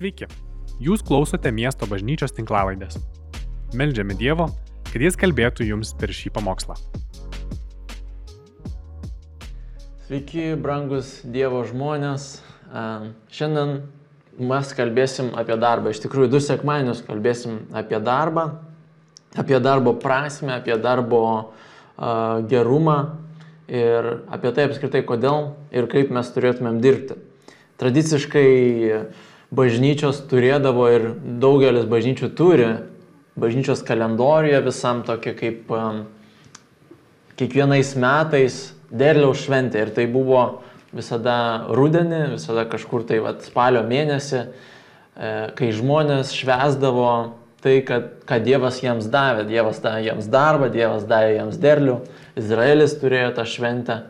Sveiki, jūs klausote miesto bažnyčios tinklavaidės. Meldžiame Dievo, kad Jis kalbėtų jums per šį pamokslą. Sveiki, brangus Dievo žmonės. Šiandien mes kalbėsim apie darbą. Iš tikrųjų, du sekmanius kalbėsim apie darbą, apie darbo prasme, apie darbo gerumą ir apie tai apskritai, kodėl ir kaip mes turėtumėm dirbti. Tradiciškai bažnyčios turėdavo ir daugelis bažnyčių turi bažnyčios kalendorijoje visam tokia kaip um, kiekvienais metais derliaus šventė. Ir tai buvo visada rudenį, visada kažkur tai vat, spalio mėnesį, e, kai žmonės švesdavo tai, kad, kad Dievas jiems davė. Dievas davė jiems darbą, Dievas davė jiems derlių, Izraelis turėjo tą šventę.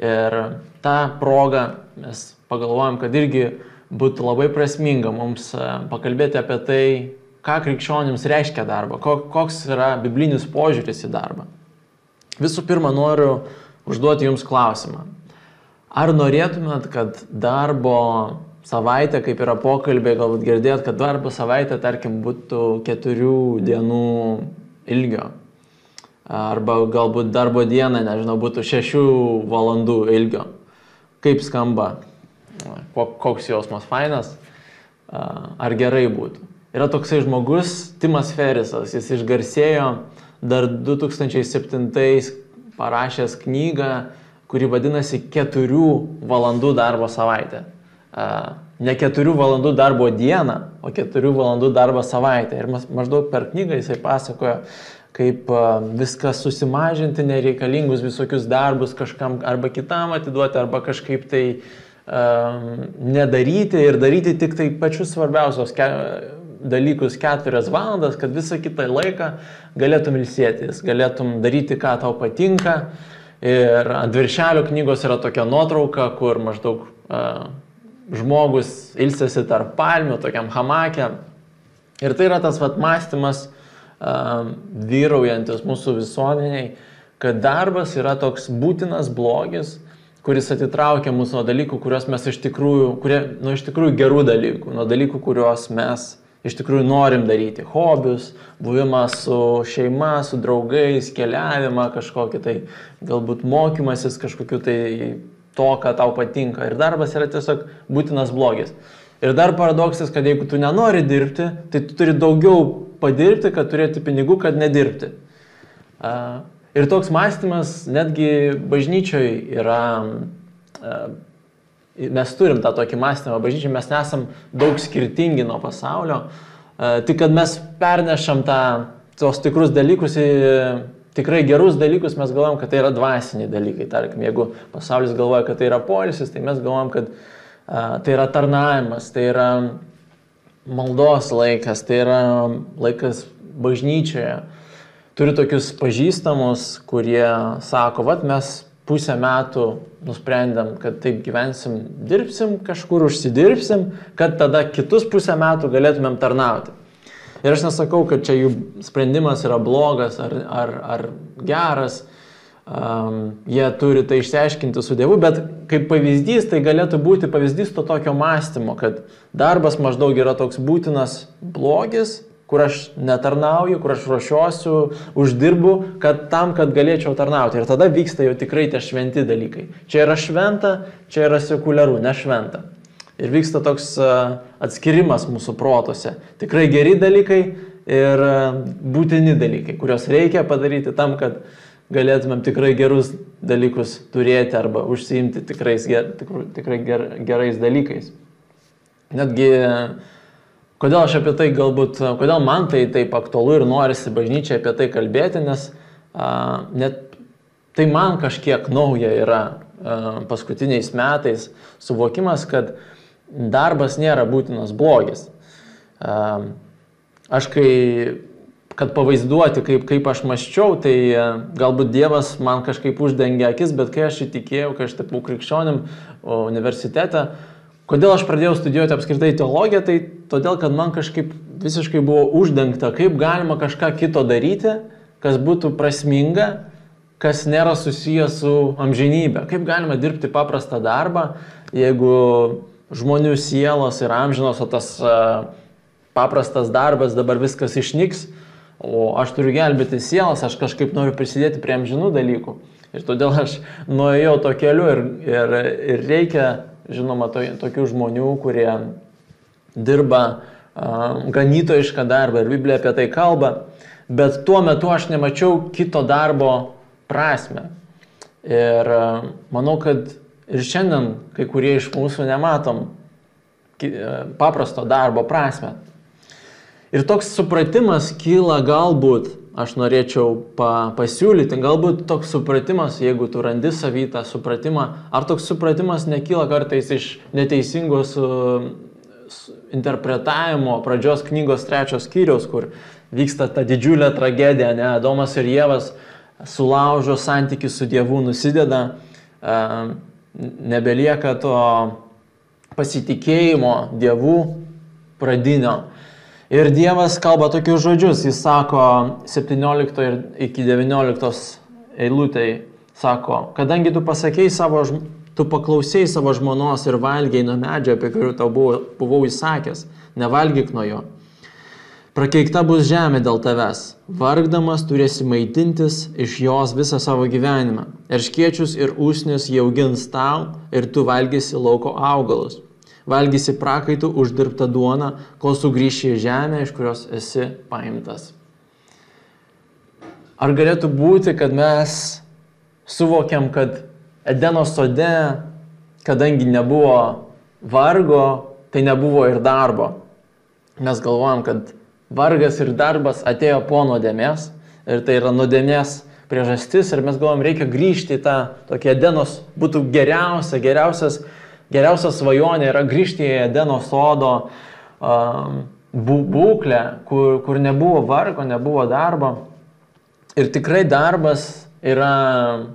Ir tą progą mes pagalvojom, kad irgi būtų labai prasminga mums e, pakalbėti apie tai, ką krikščionims reiškia darbą, koks yra biblinis požiūris į darbą. Visų pirma, noriu užduoti Jums klausimą. Ar norėtumėt, kad darbo savaitė, kaip yra pokalbė, galbūt girdėt, kad darbo savaitė, tarkim, būtų keturių dienų ilgio? Arba galbūt darbo diena, nežinau, būtų šešių valandų ilgio. Kaip skamba? Koks jausmas fainas, ar gerai būtų. Yra toksai žmogus, Timas Ferisas, jis išgarsėjo dar 2007 parašęs knygą, kuri vadinasi 4 valandų darbo savaitė. Ne 4 valandų darbo dieną, o 4 valandų darbo savaitę. Ir maždaug per knygą jisai pasakoja, kaip viską susimažinti, nereikalingus visokius darbus kažkam arba kitam atiduoti, arba kažkaip tai uh, nedaryti ir daryti tik tai pačius svarbiausios ke dalykus keturias valandas, kad visą kitą laiką galėtum ilsėtis, galėtum daryti, ką tau patinka. Ir ant viršelio knygos yra tokia nuotrauka, kur maždaug uh, žmogus ilsėsi tarp palmių, tokiam hamakė. Ir tai yra tas vat mąstymas uh, vyraujantis mūsų visuomeniai, kad darbas yra toks būtinas blogis, kuris atitraukia mus nuo dalykų, kuriuos mes iš tikrųjų, kurie, nuo iš tikrųjų gerų dalykų, nuo dalykų, kuriuos mes iš tikrųjų norim daryti. Hobius, buvimą su šeima, su draugais, keliavimą kažkokį tai, galbūt mokymasis kažkokiu tai to, ką tau patinka. Ir darbas yra tiesiog būtinas blogis. Ir dar paradoksas, kad jeigu tu nenori dirbti, tai tu turi daugiau padirbti, kad turėti pinigų, kad nedirbti. Uh, Ir toks mąstymas netgi bažnyčioj yra, e, mes turim tą tokį mąstymą, bažnyčiai mes nesam daug skirtingi nuo pasaulio, e, tik kad mes pernešam tą, tos tikrus dalykus į tikrai gerus dalykus, mes galvojam, kad tai yra dvasiniai dalykai. Tarkim, jeigu pasaulis galvoja, kad tai yra polisis, tai mes galvojam, kad a, tai yra tarnavimas, tai yra maldos laikas, tai yra laikas bažnyčioje turiu tokius pažįstamus, kurie sako, vad mes pusę metų nusprendėm, kad taip gyvensim, dirbsim, kažkur užsidirbsim, kad tada kitus pusę metų galėtumėm tarnauti. Ir aš nesakau, kad čia jų sprendimas yra blogas ar, ar, ar geras, um, jie turi tai išsiaiškinti su Dievu, bet kaip pavyzdys tai galėtų būti pavyzdys to tokio mąstymo, kad darbas maždaug yra toks būtinas blogis, kur aš netarnauju, kur aš ruošiuosiu, uždirbu, kad tam, kad galėčiau tarnauti. Ir tada vyksta jau tikrai tie šventi dalykai. Čia yra šventa, čia yra sekuliaru, ne šventa. Ir vyksta toks atskirimas mūsų protose. Tikrai geri dalykai ir būtini dalykai, kuriuos reikia padaryti tam, kad galėtumėm tikrai gerus dalykus turėti arba užsiimti tikrais, tikrai, tikrai ger, gerais dalykais. Netgi Kodėl aš apie tai galbūt, kodėl man tai taip aktualu ir norisi bažnyčiai apie tai kalbėti, nes a, net tai man kažkiek nauja yra a, paskutiniais metais suvokimas, kad darbas nėra būtinas blogis. A, aš kai, kad pavaizduoti, kaip, kaip aš maščiau, tai galbūt Dievas man kažkaip uždengė akis, bet kai aš įtikėjau, kai aš tapau krikščionim universitete, Kodėl aš pradėjau studijuoti apskritai teologiją, tai todėl, kad man kažkaip visiškai buvo uždengta, kaip galima kažką kito daryti, kas būtų prasminga, kas nėra susijęs su amžinybė. Kaip galima dirbti paprastą darbą, jeigu žmonių sielos yra amžinos, o tas uh, paprastas darbas dabar viskas išnyks, o aš turiu gelbėti sielas, aš kažkaip noriu prisidėti prie amžinų dalykų. Ir todėl aš nuėjau to keliu ir, ir, ir reikia, žinoma, to, tokių žmonių, kurie dirba uh, ganytojišką darbą ir Biblija apie tai kalba, bet tuo metu aš nemačiau kito darbo prasme. Ir uh, manau, kad ir šiandien kai kurie iš mūsų nematom paprasto darbo prasme. Ir toks supratimas kyla galbūt, aš norėčiau pa, pasiūlyti, galbūt toks supratimas, jeigu tu randi savytą supratimą, ar toks supratimas nekyla kartais iš neteisingos uh, interpretavimo pradžios knygos trečios skyriaus, kur vyksta ta didžiulė tragedija, ne, Adomas ir Jėvas sulaužo santykių su Dievu, nusideda, uh, nebelieka to pasitikėjimo Dievu pradinio. Ir Dievas kalba tokius žodžius, jis sako 17 ir iki 19 eilutėj, sako, kadangi tu pasakėjai savo, tu paklausėjai savo žmonos ir valgiai nuo medžio, apie kurį tau buvau, buvau įsakęs, nevalgyk nuo jo. Prakeikta bus žemė dėl tavęs, vargdamas turėsi maitintis iš jos visą savo gyvenimą. Erškiečius ir usnius jie augins tau ir tu valgysi lauko augalus valgysi prakaitų uždirbtą duoną, kol sugrįši į žemę, iš kurios esi paimtas. Ar galėtų būti, kad mes suvokiam, kad Edeno sode, kadangi nebuvo vargo, tai nebuvo ir darbo. Mes galvojam, kad vargas ir darbas atėjo po nuodėmės ir tai yra nuodėmės priežastis ir mes galvojam, reikia grįžti į tą tokį Edenos, būtų geriausia, geriausias Geriausia svajonė yra grįžti į Edeno sodo um, būklę, kur, kur nebuvo vargo, nebuvo darbo. Ir tikrai darbas yra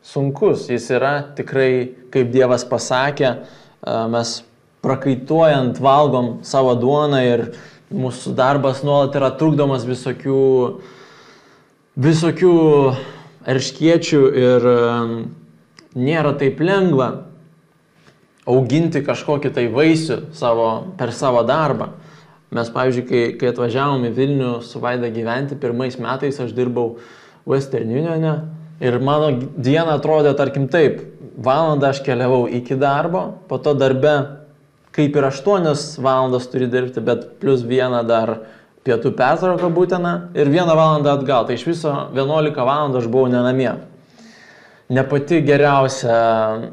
sunkus, jis yra tikrai, kaip Dievas pasakė, uh, mes prakaituojant valgom savo duoną ir mūsų darbas nuolat yra trukdomas visokių, visokių erškiečių ir um, nėra taip lengva auginti kažkokį tai vaisių savo, per savo darbą. Mes, pavyzdžiui, kai, kai atvažiavom į Vilnių su Vaida gyventi, pirmais metais aš dirbau Western Unione ir mano diena atrodė, tarkim, taip, valandą aš keliavau iki darbo, po to darbe kaip ir 8 valandas turi dirbti, bet plus vieną dar pietų pertrauką būtina ir vieną valandą atgal. Tai iš viso 11 valandų aš buvau nenamie ne pati geriausia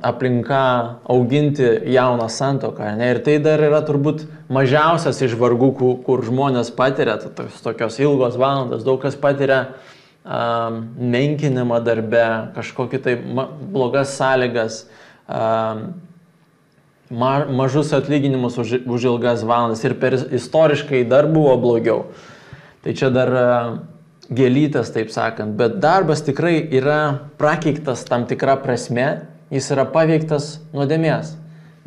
aplinka auginti jauną santoką. Ne? Ir tai dar yra turbūt mažiausias iš vargų, kur žmonės patiria, tokios ilgos valandos, daug kas patiria um, menkinimą darbe, kažkokį tai ma blogas sąlygas, um, ma mažus atlyginimus už, už ilgas valandas ir per istoriškai dar buvo blogiau. Tai čia dar uh, gėlytės, taip sakant, bet darbas tikrai yra prakeiktas tam tikrą prasme, jis yra paveiktas nuodėmės,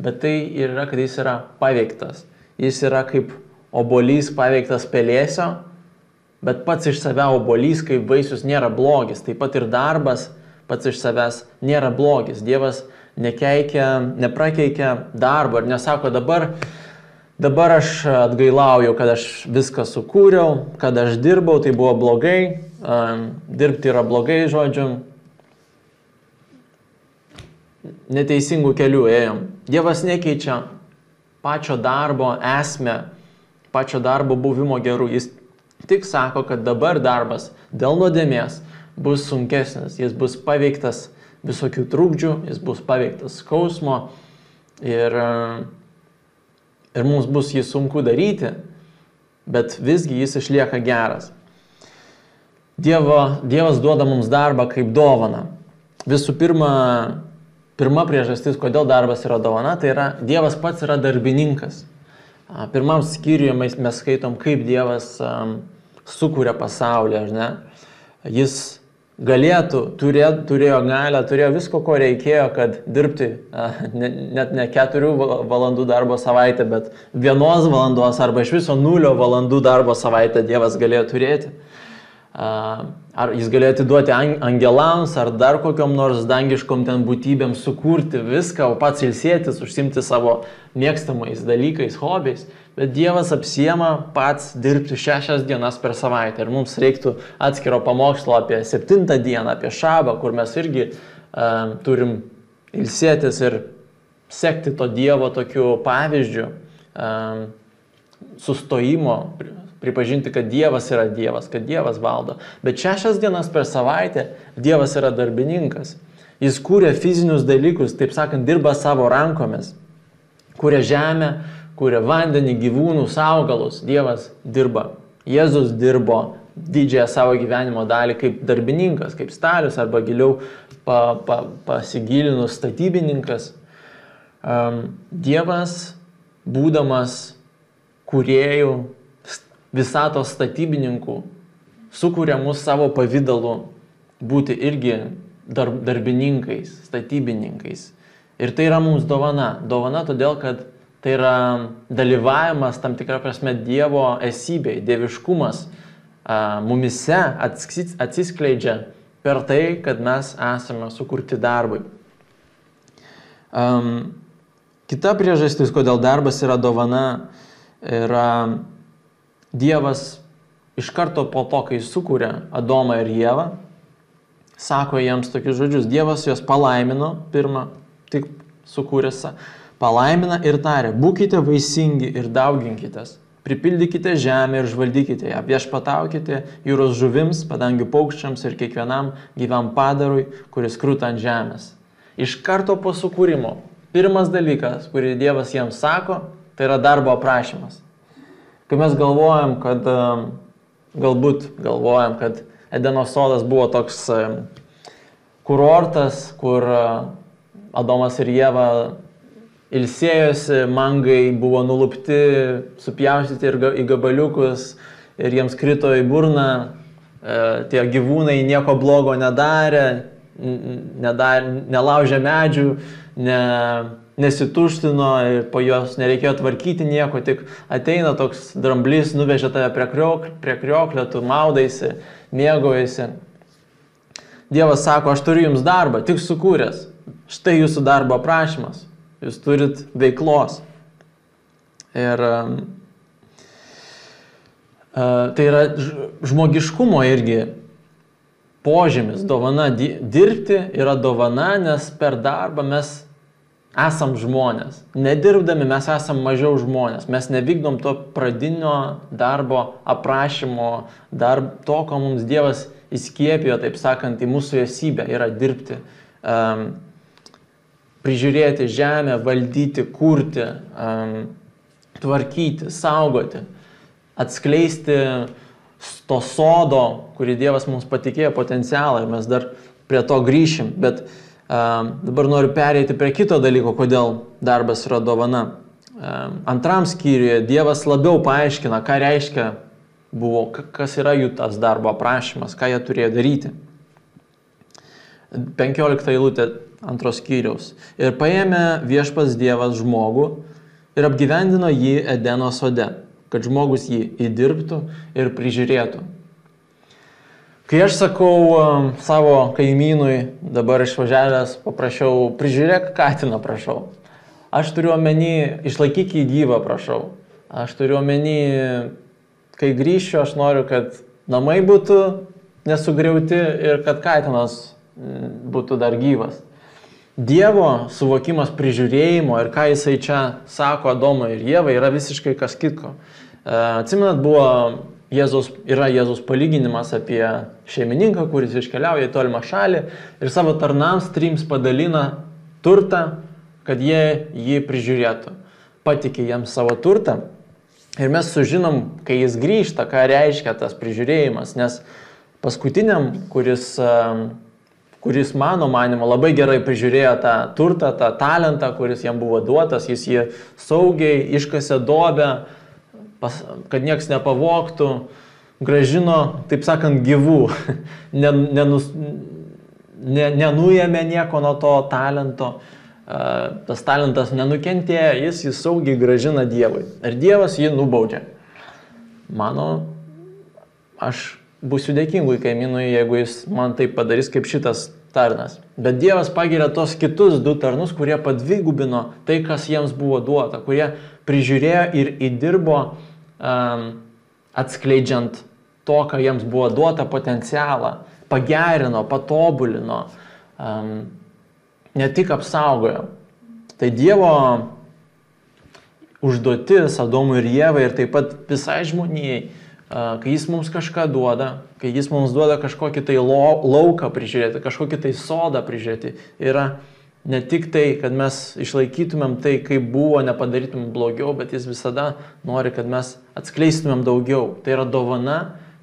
bet tai yra, kad jis yra paveiktas. Jis yra kaip obolys paveiktas pelėsio, bet pats iš save obolys kaip vaisius nėra blogis, taip pat ir darbas pats iš savęs nėra blogis. Dievas nekeikia, neprakeikia darbo ir nesako dabar Dabar aš atgailauju, kad aš viską sukūriau, kad aš dirbau, tai buvo blogai, dirbti yra blogai, žodžiu. Neteisingų kelių ėjom. Dievas nekeičia pačio darbo esmę, pačio darbo buvimo gerų. Jis tik sako, kad dabar darbas dėl nuodėmės bus sunkesnis, jis bus paveiktas visokių trūkdžių, jis bus paveiktas skausmo ir uh, ir mums bus jį sunku daryti, bet visgi jis išlieka geras. Dievo, Dievas duoda mums darbą kaip dovana. Visų pirma, pirma priežastis, kodėl darbas yra dovana, tai yra Dievas pats yra darbininkas. Pirmam skyriuje mes, mes skaitom, kaip Dievas um, sukuria pasaulį, ar ne? Jis galėtų, turė, turėjo galę, turėjo visko, ko reikėjo, kad dirbti ne, net ne keturių valandų darbo savaitę, bet vienos valandos arba iš viso nulio valandų darbo savaitę Dievas galėjo turėti. Ar jis galėjo atiduoti angelams, ar dar kokiam nors dangiškom ten būtybėm sukurti viską, o pats ilsėtis, užsimti savo mėgstamais dalykais, hobiais. Bet Dievas apsiema pats dirbti šešias dienas per savaitę. Ir mums reiktų atskiro pamokslo apie septintą dieną, apie šabą, kur mes irgi um, turim ilsėtis ir sekti to Dievo tokiu pavyzdžiu, um, sustojimo, pripažinti, kad Dievas yra Dievas, kad Dievas valdo. Bet šešias dienas per savaitę Dievas yra darbininkas. Jis kūrė fizinius dalykus, taip sakant, dirba savo rankomis. Kūrė žemę, kūrė vandenį, gyvūnus, augalus. Dievas dirba. Jėzus dirbo didžiąją savo gyvenimo dalį kaip darbininkas, kaip stalius arba giliau pa, pa, pasigilinus statybininkas. Um, dievas, būdamas kuriejų, visatos statybininkų, sukuria mus savo pavydalu būti irgi darb, darbininkais, statybininkais. Ir tai yra mums dovana. Dovana todėl, kad tai yra dalyvavimas tam tikrą prasme Dievo esybei, dieviškumas a, mumise atsiskleidžia per tai, kad mes esame sukurti darbui. Um, kita priežastis, kodėl darbas yra dovana, yra Dievas iš karto po to, kai sukūrė Adomą ir Jėvą, sako jiems tokius žodžius. Dievas juos palaimino, pirmą, tik sukūręs, palaimina ir tarė, būkite vaisingi ir dauginkitės, pripildykite žemę ir žvaldykite ją, viešpataukite jūros žuvims, padangių paukščiams ir kiekvienam gyvam padarui, kuris krūta ant žemės. Iš karto po sukūrimo, pirmas dalykas, kurį Dievas jiems sako, tai yra darbo aprašymas. Kai mes galvojam, kad galbūt galvojam, kad Edeno sodas buvo toks kurortas, kur Adomas ir Jėva ilsėjosi, mangai buvo nulupti, supjaustyti į gabaliukus ir jiems krito į burną, e, tie gyvūnai nieko blogo nedarė, nedarė nelaužė medžių, ne, nesituštino ir po jos nereikėjo tvarkyti nieko, tik ateina toks dramblys, nuvežė tave prie, kriok, prie krioklio, tu maudaisi, mėgaujasi. Dievas sako, aš turiu jums darbą, tik sukūręs. Štai jūsų darbo aprašymas. Jūs turit veiklos. Ir uh, tai yra žmogiškumo irgi požymis, dovana. Dirbti yra dovana, nes per darbą mes esam žmonės. Nedirbdami mes esam mažiau žmonės. Mes nevykdom to pradinio darbo aprašymo, dar to, ko mums Dievas įskiepijo, taip sakant, į mūsų esybę yra dirbti. Um, prižiūrėti žemę, valdyti, kurti, um, tvarkyti, saugoti, atskleisti to sodo, kurį Dievas mums patikėjo potencialą ir mes dar prie to grįšim. Bet uh, Dabar noriu pereiti prie kito dalyko, kodėl darbas yra dovana. Antram skyriuje Dievas labiau paaiškina, ką reiškia buvo, kas yra jų tas darbo aprašymas, ką jie turėjo daryti. 15 eilutė antros skyriaus. Ir paėmė viešpas Dievas žmogų ir apgyvendino jį Edeno sode, kad žmogus jį įdirbtų ir prižiūrėtų. Kai aš sakau um, savo kaimynui, dabar išvažiavęs, paprašiau, prižiūrėk katiną, prašau. Aš turiu omeny, išlaikyk jį gyvą, prašau. Aš turiu omeny, kai grįšiu, aš noriu, kad namai būtų nesugriauti ir kad katinas mm, būtų dar gyvas. Dievo suvokimas prižiūrėjimo ir ką jisai čia sako Adomui ir Jėvai yra visiškai kas kitko. E, atsimenat, buvo Jėzus, yra Jėzus palyginimas apie šeimininką, kuris iškeliauja į tolimą šalį ir savo tarnams trims padalina turtą, kad jie jį prižiūrėtų. Patikė jiems savo turtą ir mes sužinom, kai jis grįžta, ką reiškia tas prižiūrėjimas, nes paskutiniam, kuris, kuris mano manimo labai gerai prižiūrėjo tą turtą, tą talentą, kuris jam buvo duotas, jis jį saugiai iškasė duobę, pas, kad nieks nepavoktų, gražino, taip sakant, gyvų, nenus, ne, nenujėmė nieko nuo to talento, tas talentas nenukentėjo, jis jį saugiai gražina Dievui. Ir Dievas jį nubaudžia. Mano, aš būsiu dėkingui kaimynui, jeigu jis man taip padarys kaip šitas tarnas. Bet Dievas pagiria tos kitus du tarnus, kurie padvigubino tai, kas jiems buvo duota, kurie prižiūrėjo ir įdirbo um, atskleidžiant to, ką jiems buvo duota potencialą, pagerino, patobulino, ne tik apsaugojo. Tai Dievo užduotis Adomui ir Jėvai ir taip pat visai žmonijai, kai jis mums kažką duoda, kai jis mums duoda kažkokį tai lauką prižiūrėti, kažkokį tai sodą prižiūrėti, yra ne tik tai, kad mes išlaikytumėm tai, kaip buvo, nepadarytumėm blogiau, bet jis visada nori, kad mes atskleistumėm daugiau. Tai yra dovana,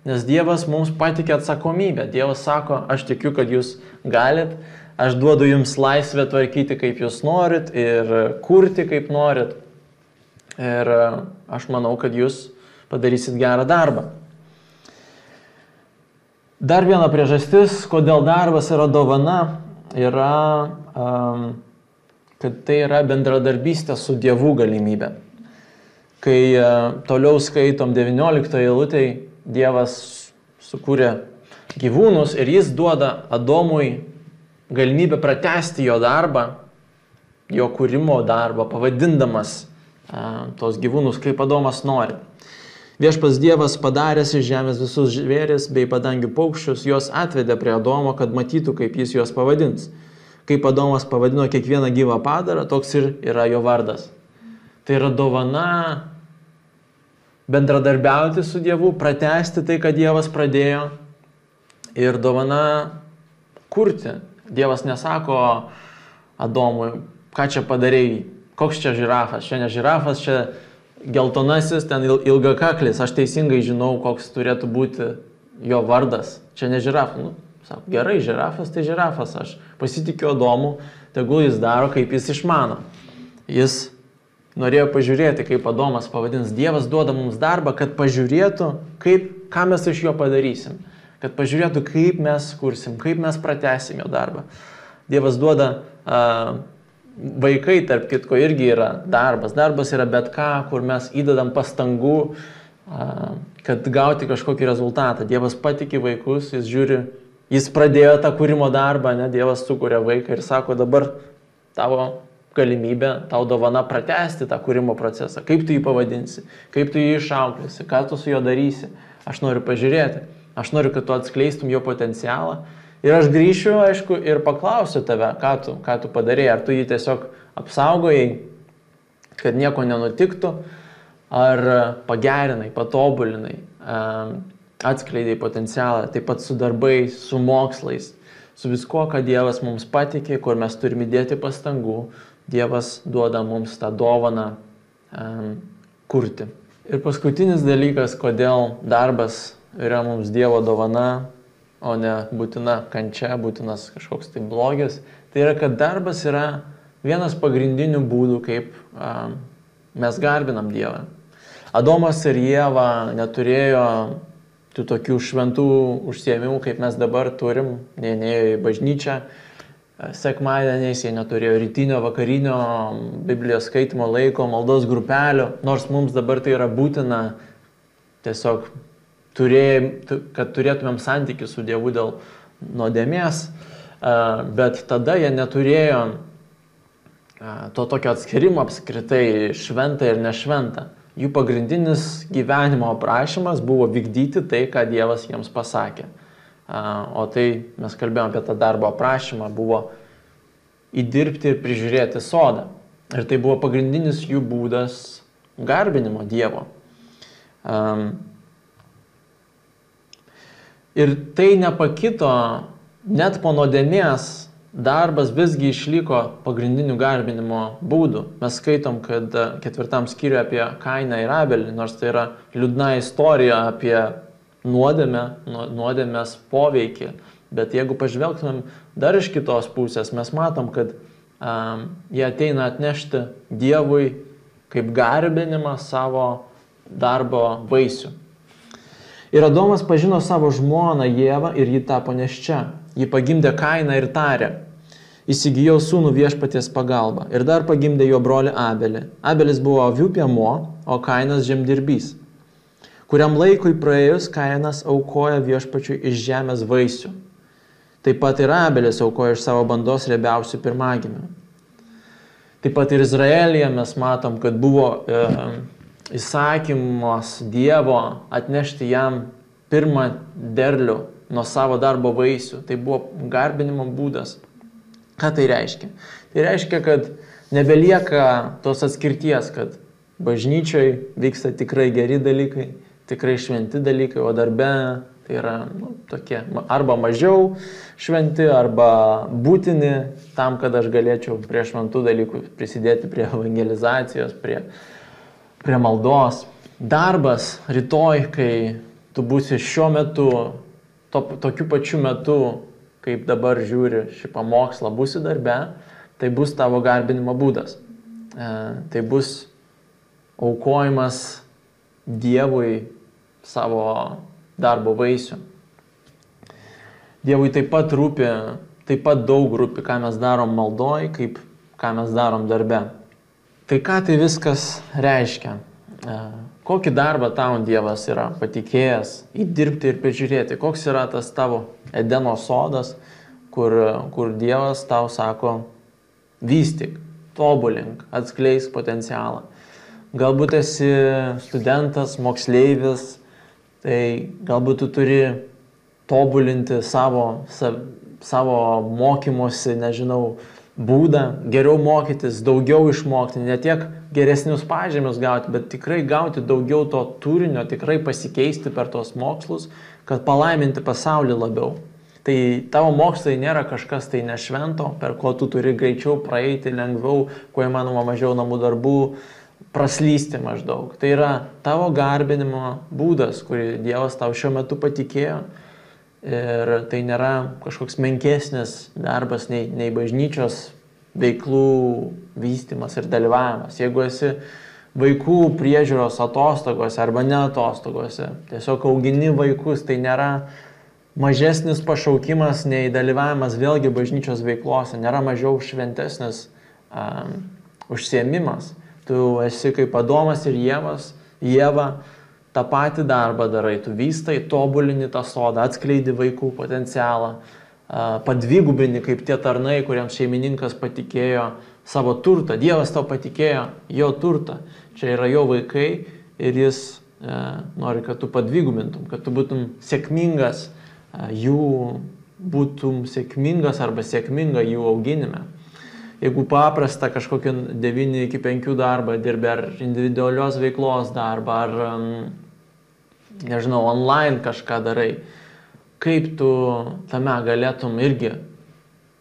nes Dievas mums patikė atsakomybę. Dievas sako, aš tikiu, kad jūs galit, aš duodu jums laisvę tvarkyti, kaip jūs norit ir kurti, kaip norit. Ir e, aš manau, kad jūs padarysit gerą darbą. Dar viena priežastis, kodėl darbas yra dovana, yra, kad tai yra bendradarbystė su Dievu galimybė. Kai uh, toliau skaitom 19 eilutėj, Dievas sukūrė gyvūnus ir jis duoda Adomui galimybę pratesti jo darbą, jo kūrimo darbą, pavadindamas a, tos gyvūnus, kaip Adomas nori. Viešpas Dievas padaręs iš žemės visus žvėris bei padangių paukščius, juos atvedė prie Adomo, kad matytų, kaip jis juos pavadins. Kaip Adomas pavadino kiekvieną gyvą padarą, toks ir yra jo vardas. Tai yra dovana bendradarbiauti su Dievu, pratesti tai, ką Dievas pradėjo ir dovana kurti, Dievas nesako Adomui, ką čia padarėjai, koks čia žirafas, čia ne žirafas, čia geltonasis, ten ilgakaklis, aš teisingai žinau, koks turėtų būti jo vardas, čia ne žirafas. Nu, sako, gerai, žirafas tai žirafas, aš pasitikiu Adomu, tegul jis daro, kaip jis išmano. Jis norėjo pažiūrėti, kaip Adomas pavadins. Dievas duoda mums darbą, kad pažiūrėtų, kaip, ką mes iš jo padarysim kad pažiūrėtų, kaip mes kursim, kaip mes pratesim jo darbą. Dievas duoda, a, vaikai, tarp kitko, irgi yra darbas. Darbas yra bet ką, kur mes įdedam pastangų, a, kad gauti kažkokį rezultatą. Dievas patikė vaikus, jis žiūri, jis pradėjo tą kūrimo darbą, ne, Dievas sukuria vaiką ir sako, dabar tavo galimybė, tau dovana pratesti tą kūrimo procesą. Kaip tu jį pavadinsi, kaip tu jį išauklėsi, ką tu su juo darysi. Aš noriu pažiūrėti. Aš noriu, kad tu atskleistum jo potencialą. Ir aš grįšiu, aišku, ir paklausiu tave, ką tu, ką tu padarėjai. Ar tu jį tiesiog apsaugojai, kad nieko nenutiktų, ar pagerinai, patobulinai, atskleidai potencialą, taip pat su darbais, su mokslais, su viskuo, ką Dievas mums patikė, kur mes turime dėti pastangų. Dievas duoda mums tą dovaną um, kurti. Ir paskutinis dalykas, kodėl darbas yra mums Dievo dovana, o ne būtina kančia, būtinas kažkoks tai blogis. Tai yra, kad darbas yra vienas pagrindinių būdų, kaip a, mes garbinam Dievą. Adomas ir Jėva neturėjo tų tokių šventų užsiemimų, kaip mes dabar turim, jie neėjo į bažnyčią, sekmadieniais jie neturėjo rytinio, vakarinio Biblijos skaitimo laiko, maldos grupelio, nors mums dabar tai yra būtina tiesiog turėjom, kad turėtumėm santykių su Dievu dėl nuodėmės, bet tada jie neturėjo to tokio atskirimo apskritai šventą ir nešventą. Jų pagrindinis gyvenimo aprašymas buvo vykdyti tai, ką Dievas jiems pasakė. O tai mes kalbėjome apie tą darbo aprašymą, buvo įdirbti ir prižiūrėti sodą. Ir tai buvo pagrindinis jų būdas garbinimo Dievo. Um, Ir tai nepakito net po nuodėmės darbas visgi išliko pagrindinių garbinimo būdų. Mes skaitom, kad ketvirtam skyriui apie Kainą ir Abelį, nors tai yra liūdna istorija apie nuodėmę, nuodėmės poveikį. Bet jeigu pažvelgtumėm dar iš kitos pusės, mes matom, kad um, jie ateina atnešti Dievui kaip garbinimą savo darbo vaisių. Ir Adomas pažino savo žmoną Jėvą ir ji tapo neščia. Ji pagimdė Kainą ir tarė. Įsigijau sūnų viešpaties pagalbą ir dar pagimdė jo brolį Abelį. Abelis buvo avių piemo, o Kainas žemdirbys. Kuriam laikui praėjus Kainas aukoja viešpačiui iš žemės vaisių. Taip pat ir Abelis aukoja iš savo bandos riebiausių pirmagimių. Taip pat ir Izraelyje mes matom, kad buvo e, įsakymas Dievo atnešti jam pirmą derlių nuo savo darbo vaisių. Tai buvo garbinimo būdas. Ką tai reiškia? Tai reiškia, kad nebelieka tos atskirties, kad bažnyčiai vyksta tikrai geri dalykai, tikrai šventi dalykai, o darbe tai yra nu, tokie arba mažiau šventi, arba būtini tam, kad aš galėčiau prie šventų dalykų prisidėti prie evangelizacijos, prie, prie maldos. Darbas rytoj, kai tu būsi šiuo metu, to, tokiu pačiu metu, kaip dabar žiūri šį pamokslą, būsi darbe, tai bus tavo garbinimo būdas. E, tai bus aukojimas Dievui savo darbo vaisių. Dievui taip pat rūpi, taip pat daug rūpi, ką mes darom maldoj, kaip ką mes darom darbe. Tai ką tai viskas reiškia? E, kokį darbą tau Dievas yra patikėjęs įdirbti ir prižiūrėti? Koks yra tas tavo Edeno sodas, kur, kur Dievas tau sako, vystyk, tobulink, atskleisk potencialą. Galbūt esi studentas, moksleivis, tai galbūt tu turi tobulinti savo, savo mokymosi, nežinau, būdą, geriau mokytis, daugiau išmokti, ne tiek geresnius pažymius gauti, bet tikrai gauti daugiau to turinio, tikrai pasikeisti per tos mokslus, kad palaiminti pasaulį labiau. Tai tavo mokslai nėra kažkas tai nešvento, per ko tu turi greičiau praeiti, lengviau, kuo įmanoma mažiau namų darbų, praslysti maždaug. Tai yra tavo garbinimo būdas, kurį Dievas tau šiuo metu patikėjo Ir tai nėra kažkoks menkesnis darbas nei, nei bažnyčios veiklų vystimas ir dalyvavimas. Jeigu esi vaikų priežiūros atostogose arba ne atostogose, tiesiog augini vaikus, tai nėra mažesnis pašaukimas nei dalyvavimas vėlgi bažnyčios veiklose, nėra mažiau šventesnis um, užsiemimas. Tu esi kaip Adomas ir Jėvas, Jėva, tą patį darbą darai, tu vystai, tobulini tą sodą, atskleidi vaikų potencialą, padvigubini kaip tie tarnai, kuriems šeimininkas patikėjo savo turtą, Dievas tau patikėjo jo turtą, čia yra jo vaikai ir jis nori, kad tu padvigubintum, kad tu būtum sėkmingas, jų būtum sėkmingas arba sėkminga jų auginime. Jeigu paprasta kažkokį 9 iki 5 darbą dirbi, ar individualios veiklos darbą, ar um, nežinau, online kažką darai, kaip tu tame galėtum irgi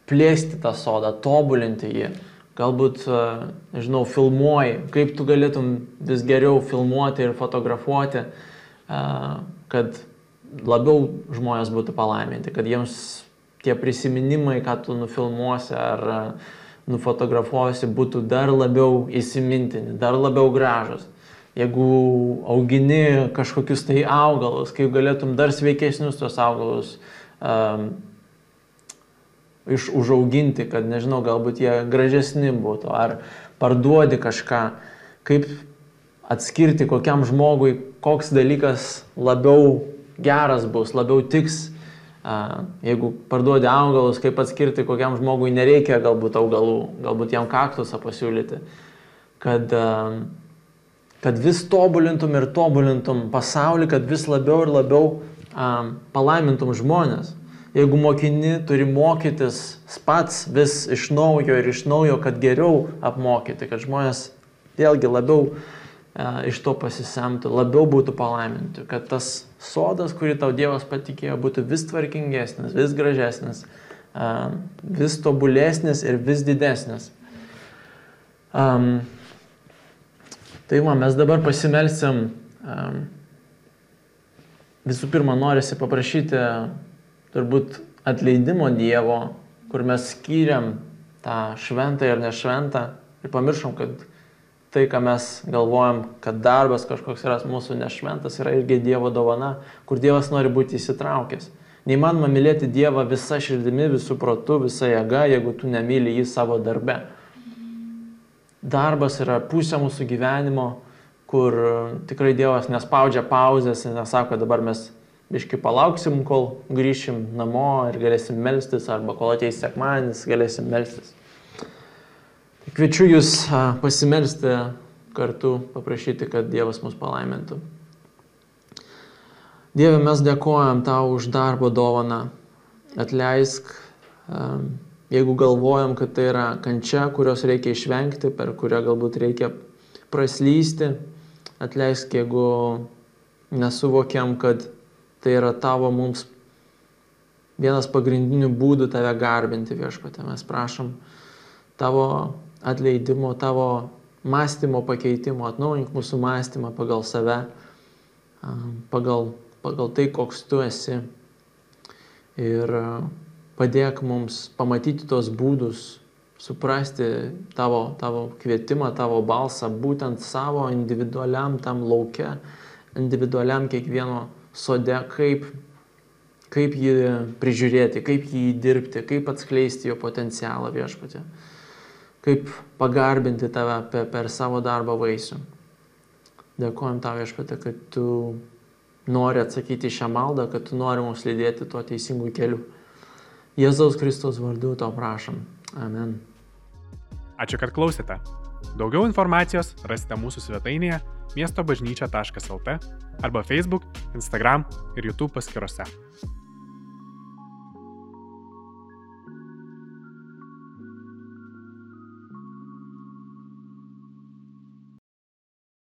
plėsti tą sodą, tobulinti jį. Galbūt, e, nežinau, filmuoji, kaip tu galėtum vis geriau filmuoti ir fotografuoti, e, kad labiau žmonės būtų palaiminti, kad jiems tie prisiminimai, ką tu nufilmuosi ar e, nufotografuosi, būtų dar labiau įsimintini, dar labiau gražus jeigu augini kažkokius tai augalus, kaip galėtum dar sveikesnius tos augalus um, iš, užauginti, kad, nežinau, galbūt jie gražesni būtų, ar parduodi kažką, kaip atskirti kokiam žmogui, koks dalykas labiau geras bus, labiau tiks. Uh, jeigu parduodi augalus, kaip atskirti kokiam žmogui nereikia galbūt augalų, galbūt jam kaktusą pasiūlyti. Kad uh, kad vis tobulintum ir tobulintum pasaulį, kad vis labiau ir labiau um, palaimintum žmonės. Jeigu mokini turi mokytis pats vis iš naujo ir iš naujo, kad geriau apmokyti, kad žmonės vėlgi labiau uh, iš to pasisemtų, labiau būtų palaiminti, kad tas sodas, kurį tau Dievas patikėjo, būtų vis tvarkingesnis, vis gražesnis, uh, vis tobulesnis ir vis didesnis. Um, Tai va, mes dabar pasimelsim. Visų pirma, norisi paprašyti turbūt atleidimo Dievo, kur mes skyriam tą šventą ir nešventą ir pamiršom, kad tai, ką mes galvojam, kad darbas kažkoks yra mūsų nešventas, yra irgi Dievo dovana, kur Dievas nori būti įsitraukęs. Neįmanoma mylėti Dievą visą širdimi, visų protų, visą jėgą, jeigu tu nemyli jį savo darbe. Darbas yra pusė mūsų gyvenimo, kur tikrai Dievas nespaudžia pauzės ir nesako, dabar mes biški palauksim, kol grįšim namo ir galėsim melstis, arba kol ateis sekmanis, galėsim melstis. Kviečiu jūs pasimelsti kartu, paprašyti, kad Dievas mus palaimintų. Dieve, mes dėkojam tau už darbo dovaną. Atleisk, jeigu galvojam, kad tai yra kančia, kurios reikia išvengti, per kurią galbūt reikia praslysti. Atleisk, jeigu nesuvokiam, kad Tai yra tavo mums vienas pagrindinių būdų tave garbinti viešpatė. Mes prašom tavo atleidimo, tavo mąstymo pakeitimo, atnaujink mūsų mąstymą pagal save, pagal, pagal tai, koks tu esi. Ir padėk mums pamatyti tos būdus, suprasti tavo, tavo kvietimą, tavo balsą, būtent savo individualiam tam laukia, individualiam kiekvieno sode, kaip, kaip jį prižiūrėti, kaip jį dirbti, kaip atskleisti jo potencialą viešpatė, kaip pagarbinti tave per, per savo darbo vaisių. Dėkojom tau viešpatė, kad tu nori atsakyti šią maldą, kad tu nori mus lydėti tuo teisingu keliu. Jėzaus Kristus vardu to prašom. Amen. Ačiū, kad klausėte. Daugiau informacijos rasite mūsų svetainėje miestobažnyčia.lt arba Facebook, Instagram ir YouTube paskyrose.